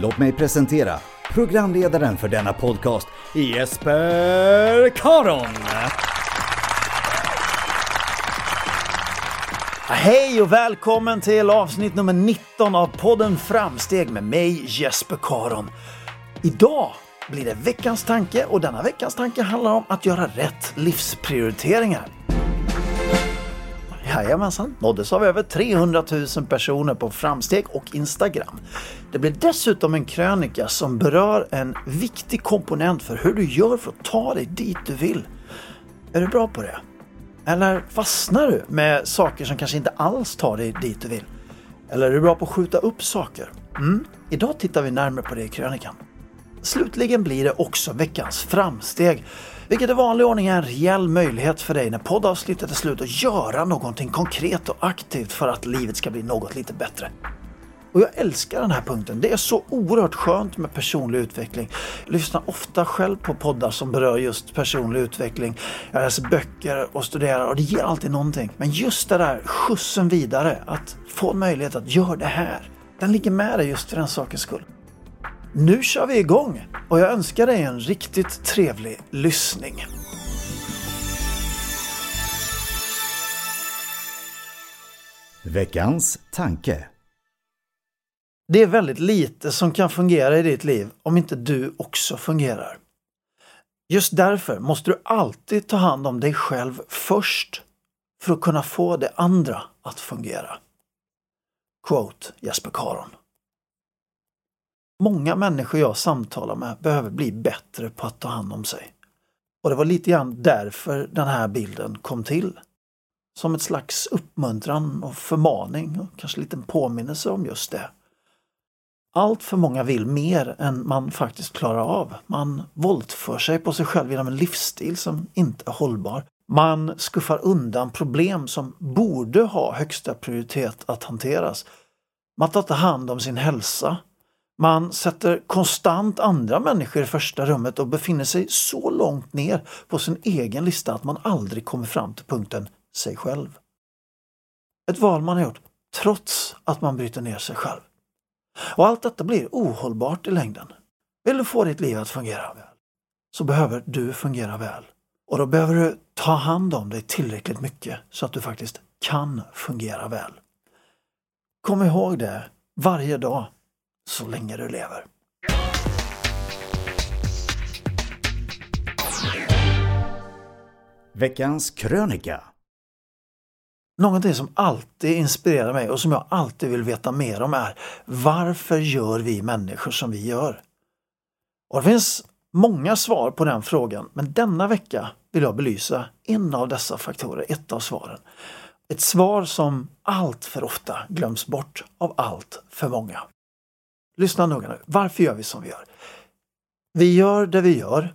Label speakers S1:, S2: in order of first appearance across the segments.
S1: Låt mig presentera programledaren för denna podcast, Jesper Karon.
S2: Hej och välkommen till avsnitt nummer 19 av podden Framsteg med mig Jesper Karon. Idag blir det veckans tanke och denna veckans tanke handlar om att göra rätt livsprioriteringar. Jajamensan, nåddes av över 300 000 personer på Framsteg och Instagram. Det blir dessutom en krönika som berör en viktig komponent för hur du gör för att ta dig dit du vill. Är du bra på det? Eller fastnar du med saker som kanske inte alls tar dig dit du vill? Eller är du bra på att skjuta upp saker? Mm. Idag tittar vi närmare på det i krönikan. Slutligen blir det också veckans framsteg, vilket i vanlig ordning är en rejäl möjlighet för dig när poddavsnittet är slut att göra någonting konkret och aktivt för att livet ska bli något lite bättre. Och jag älskar den här punkten. Det är så oerhört skönt med personlig utveckling. Jag lyssnar ofta själv på poddar som berör just personlig utveckling. Jag läser böcker och studerar och det ger alltid någonting. Men just det där skjutsen vidare, att få en möjlighet att göra det här. Den ligger med dig just för den sakens skull. Nu kör vi igång och jag önskar dig en riktigt trevlig lyssning.
S1: Veckans tanke.
S2: Det är väldigt lite som kan fungera i ditt liv om inte du också fungerar. Just därför måste du alltid ta hand om dig själv först för att kunna få det andra att fungera. Quote Jesper Karon. Många människor jag samtalar med behöver bli bättre på att ta hand om sig. Och det var lite grann därför den här bilden kom till. Som ett slags uppmuntran och förmaning och kanske en liten påminnelse om just det. Allt för många vill mer än man faktiskt klarar av. Man våldför sig på sig själv genom en livsstil som inte är hållbar. Man skuffar undan problem som borde ha högsta prioritet att hanteras. Man tar inte hand om sin hälsa. Man sätter konstant andra människor i första rummet och befinner sig så långt ner på sin egen lista att man aldrig kommer fram till punkten sig själv. Ett val man har gjort trots att man bryter ner sig själv. Och allt detta blir ohållbart i längden. Vill du få ditt liv att fungera väl så behöver du fungera väl. Och då behöver du ta hand om dig tillräckligt mycket så att du faktiskt kan fungera väl. Kom ihåg det varje dag så länge du lever.
S1: Veckans krönika.
S2: Någonting som alltid inspirerar mig och som jag alltid vill veta mer om är varför gör vi människor som vi gör? Och det finns många svar på den frågan men denna vecka vill jag belysa en av dessa faktorer, ett av svaren. Ett svar som allt för ofta glöms bort av allt för många. Lyssna noga nu. Varför gör vi som vi gör? Vi gör det vi gör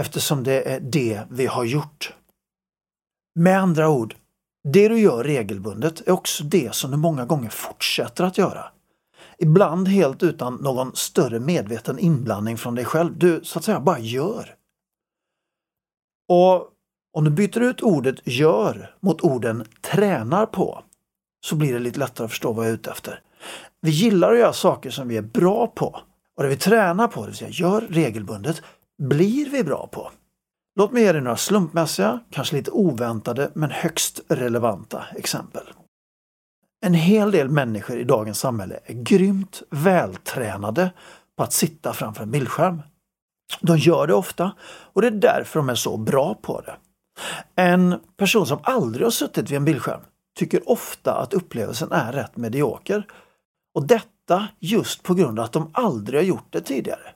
S2: eftersom det är det vi har gjort. Med andra ord, det du gör regelbundet är också det som du många gånger fortsätter att göra. Ibland helt utan någon större medveten inblandning från dig själv. Du så att säga bara gör. Och om du byter ut ordet gör mot orden tränar på så blir det lite lättare att förstå vad jag är ute efter. Vi gillar att göra saker som vi är bra på och det vi tränar på, det vill säga gör regelbundet, blir vi bra på. Låt mig ge dig några slumpmässiga, kanske lite oväntade men högst relevanta exempel. En hel del människor i dagens samhälle är grymt vältränade på att sitta framför en bildskärm. De gör det ofta och det är därför de är så bra på det. En person som aldrig har suttit vid en bildskärm tycker ofta att upplevelsen är rätt medioker. Och detta just på grund av att de aldrig har gjort det tidigare.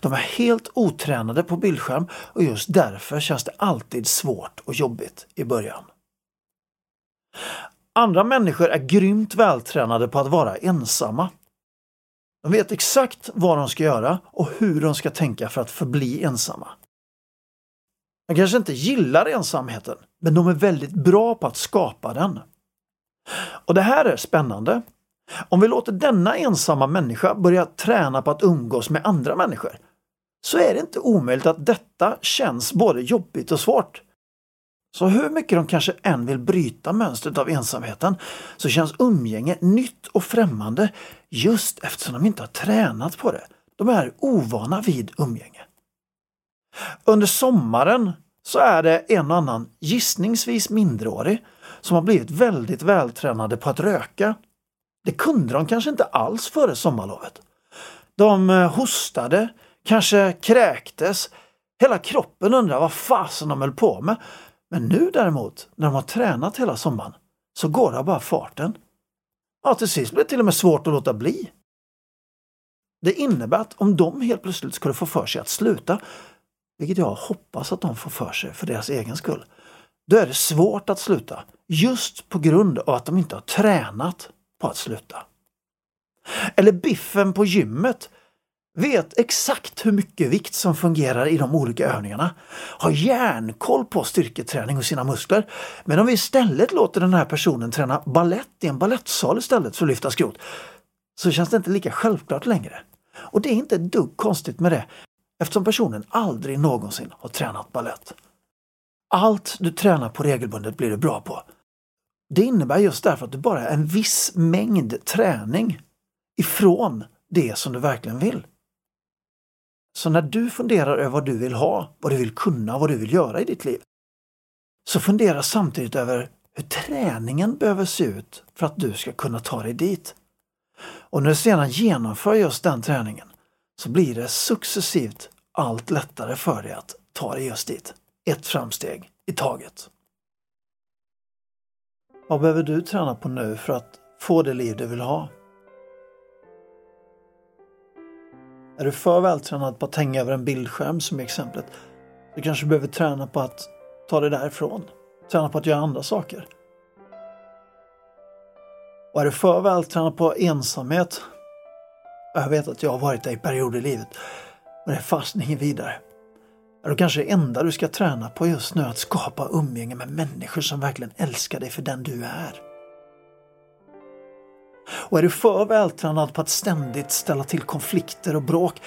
S2: De är helt otränade på bildskärm och just därför känns det alltid svårt och jobbigt i början. Andra människor är grymt vältränade på att vara ensamma. De vet exakt vad de ska göra och hur de ska tänka för att förbli ensamma. De kanske inte gillar ensamheten, men de är väldigt bra på att skapa den. Och det här är spännande. Om vi låter denna ensamma människa börja träna på att umgås med andra människor så är det inte omöjligt att detta känns både jobbigt och svårt. Så hur mycket de kanske än vill bryta mönstret av ensamheten så känns umgänge nytt och främmande just eftersom de inte har tränat på det. De är ovana vid umgänge. Under sommaren så är det en och annan gissningsvis mindreårig som har blivit väldigt vältränade på att röka. Det kunde de kanske inte alls före sommarlovet. De eh, hostade, kanske kräktes. Hela kroppen undrar vad fasen de höll på med. Men nu däremot, när de har tränat hela sommaren, så går det bara farten. Ja, till sist blir det till och med svårt att låta bli. Det innebär att om de helt plötsligt skulle få för sig att sluta, vilket jag hoppas att de får för sig för deras egen skull, då är det svårt att sluta just på grund av att de inte har tränat på att sluta. Eller biffen på gymmet vet exakt hur mycket vikt som fungerar i de olika övningarna, har järnkoll på styrketräning och sina muskler. Men om vi istället låter den här personen träna ballett i en ballettsal istället för att lyfta skrot, så känns det inte lika självklart längre. Och det är inte ett dugg konstigt med det, eftersom personen aldrig någonsin har tränat ballett. Allt du tränar på regelbundet blir du bra på. Det innebär just därför att du bara är en viss mängd träning ifrån det som du verkligen vill. Så när du funderar över vad du vill ha, vad du vill kunna, vad du vill göra i ditt liv, så fundera samtidigt över hur träningen behöver se ut för att du ska kunna ta dig dit. Och när du sedan genomför just den träningen så blir det successivt allt lättare för dig att ta dig just dit. Ett framsteg i taget. Vad behöver du träna på nu för att få det liv du vill ha? Är du för vältränad på att hänga över en bildskärm som i exemplet, du kanske behöver träna på att ta dig därifrån. Träna på att göra andra saker. Och är du för vältränad på ensamhet, jag vet att jag har varit där i perioder i livet, men det är fast ingen vidare. Är då kanske det enda du ska träna på just nu att skapa umgänge med människor som verkligen älskar dig för den du är. Och är du för vältränad på att ständigt ställa till konflikter och bråk,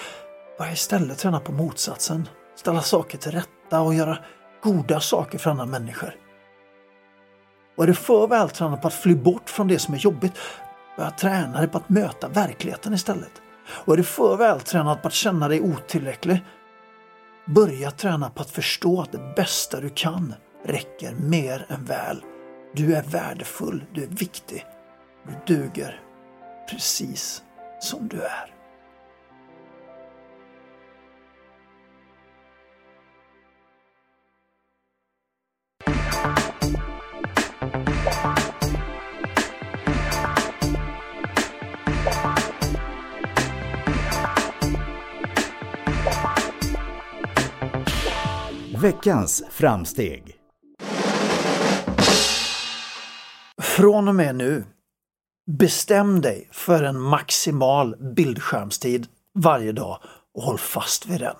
S2: börja istället träna på motsatsen. Ställa saker till rätta och göra goda saker för andra människor. Och är du för vältränad på att fly bort från det som är jobbigt, börja träna dig på att möta verkligheten istället. Och är du för vältränad på att känna dig otillräcklig, börja träna på att förstå att det bästa du kan räcker mer än väl. Du är värdefull, du är viktig du duger precis som du är.
S1: Veckans framsteg.
S2: Från och med nu Bestäm dig för en maximal bildskärmstid varje dag och håll fast vid den.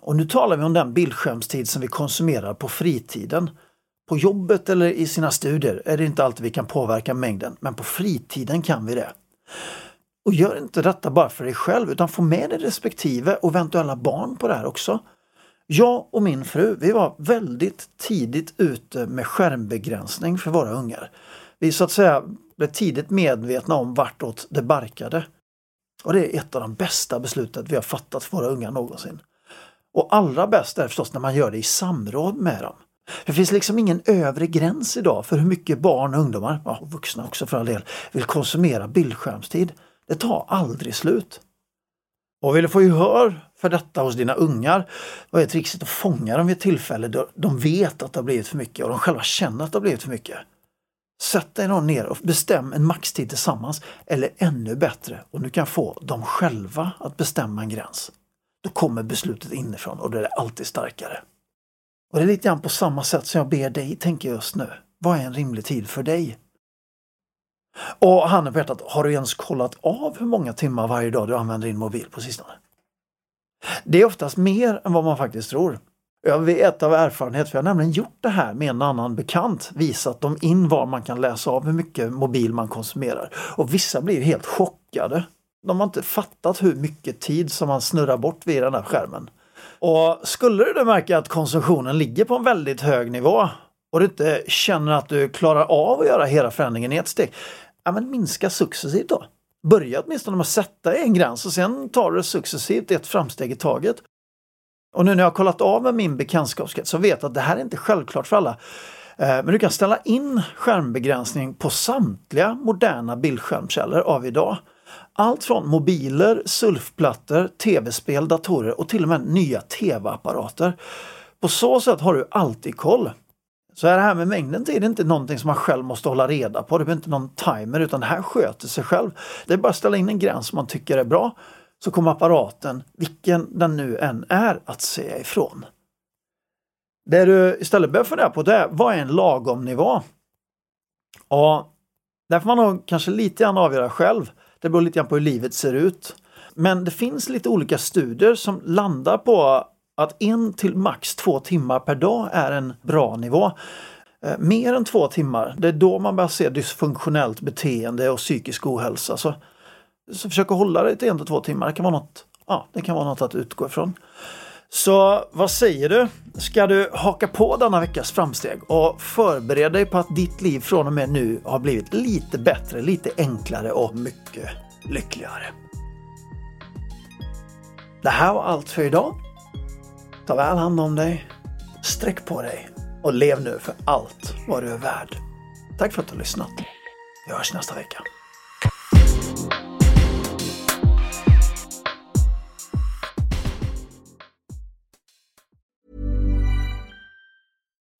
S2: Och nu talar vi om den bildskärmstid som vi konsumerar på fritiden. På jobbet eller i sina studier är det inte alltid vi kan påverka mängden, men på fritiden kan vi det. Och gör inte detta bara för dig själv utan få med dig respektive och eventuella barn på det här också. Jag och min fru, vi var väldigt tidigt ute med skärmbegränsning för våra ungar. Vi så att säga blev tidigt medvetna om vartåt det barkade. Och det är ett av de bästa besluten vi har fattat för våra ungar någonsin. Och allra bäst är förstås när man gör det i samråd med dem. Det finns liksom ingen övre gräns idag för hur mycket barn och ungdomar, ja, och vuxna också för all del, vill konsumera bildskärmstid. Det tar aldrig slut. Och vill du få gehör för detta hos dina ungar, vad är trixet att fånga dem vid ett tillfälle då de vet att det har blivit för mycket och de själva känner att det har blivit för mycket. Sätt dig någon ner och bestäm en maxtid tillsammans eller ännu bättre om du kan få dem själva att bestämma en gräns. Då kommer beslutet inifrån och då är det alltid starkare. Och det är lite grann på samma sätt som jag ber dig tänka just nu. Vad är en rimlig tid för dig? Och handen på hjärtat, har du ens kollat av hur många timmar varje dag du använder din mobil på sistone? Det är oftast mer än vad man faktiskt tror. Jag vet av erfarenhet, för jag har nämligen gjort det här med en annan bekant, visat dem in var man kan läsa av hur mycket mobil man konsumerar. Och vissa blir helt chockade. De har inte fattat hur mycket tid som man snurrar bort vid den här skärmen. Och skulle du märka att konsumtionen ligger på en väldigt hög nivå och du inte känner att du klarar av att göra hela förändringen i ett steg, ja men minska successivt då. Börja åtminstone med att sätta en gräns och sen tar du det successivt ett framsteg i taget. Och nu när jag har kollat av med min bekantskapskrets så vet jag att det här är inte självklart för alla. Eh, men du kan ställa in skärmbegränsning på samtliga moderna bildskärmskällor av idag. Allt från mobiler, surfplattor, tv-spel, datorer och till och med nya tv-apparater. På så sätt har du alltid koll. Så det här med mängden tid är inte någonting som man själv måste hålla reda på. Det är inte någon timer utan det här sköter sig själv. Det är bara att ställa in en gräns som man tycker är bra så kommer apparaten, vilken den nu än är, att säga ifrån. Det du istället behöver fundera på det är, vad är en lagom nivå? Ja, där får man nog kanske lite grann avgöra själv. Det beror lite grann på hur livet ser ut. Men det finns lite olika studier som landar på att en till max två timmar per dag är en bra nivå. Eh, mer än två timmar, det är då man börjar se dysfunktionellt beteende och psykisk ohälsa. Så, så försök att hålla dig till en till två timmar, det kan vara något, ja, det kan vara något att utgå ifrån. Så vad säger du? Ska du haka på denna veckas framsteg och förbereda dig på att ditt liv från och med nu har blivit lite bättre, lite enklare och mycket lyckligare? Det här var allt för idag. Ta väl hand om dig, sträck på dig och lev nu för allt vad du är värd. Tack för att du har lyssnat. Vi hörs nästa vecka.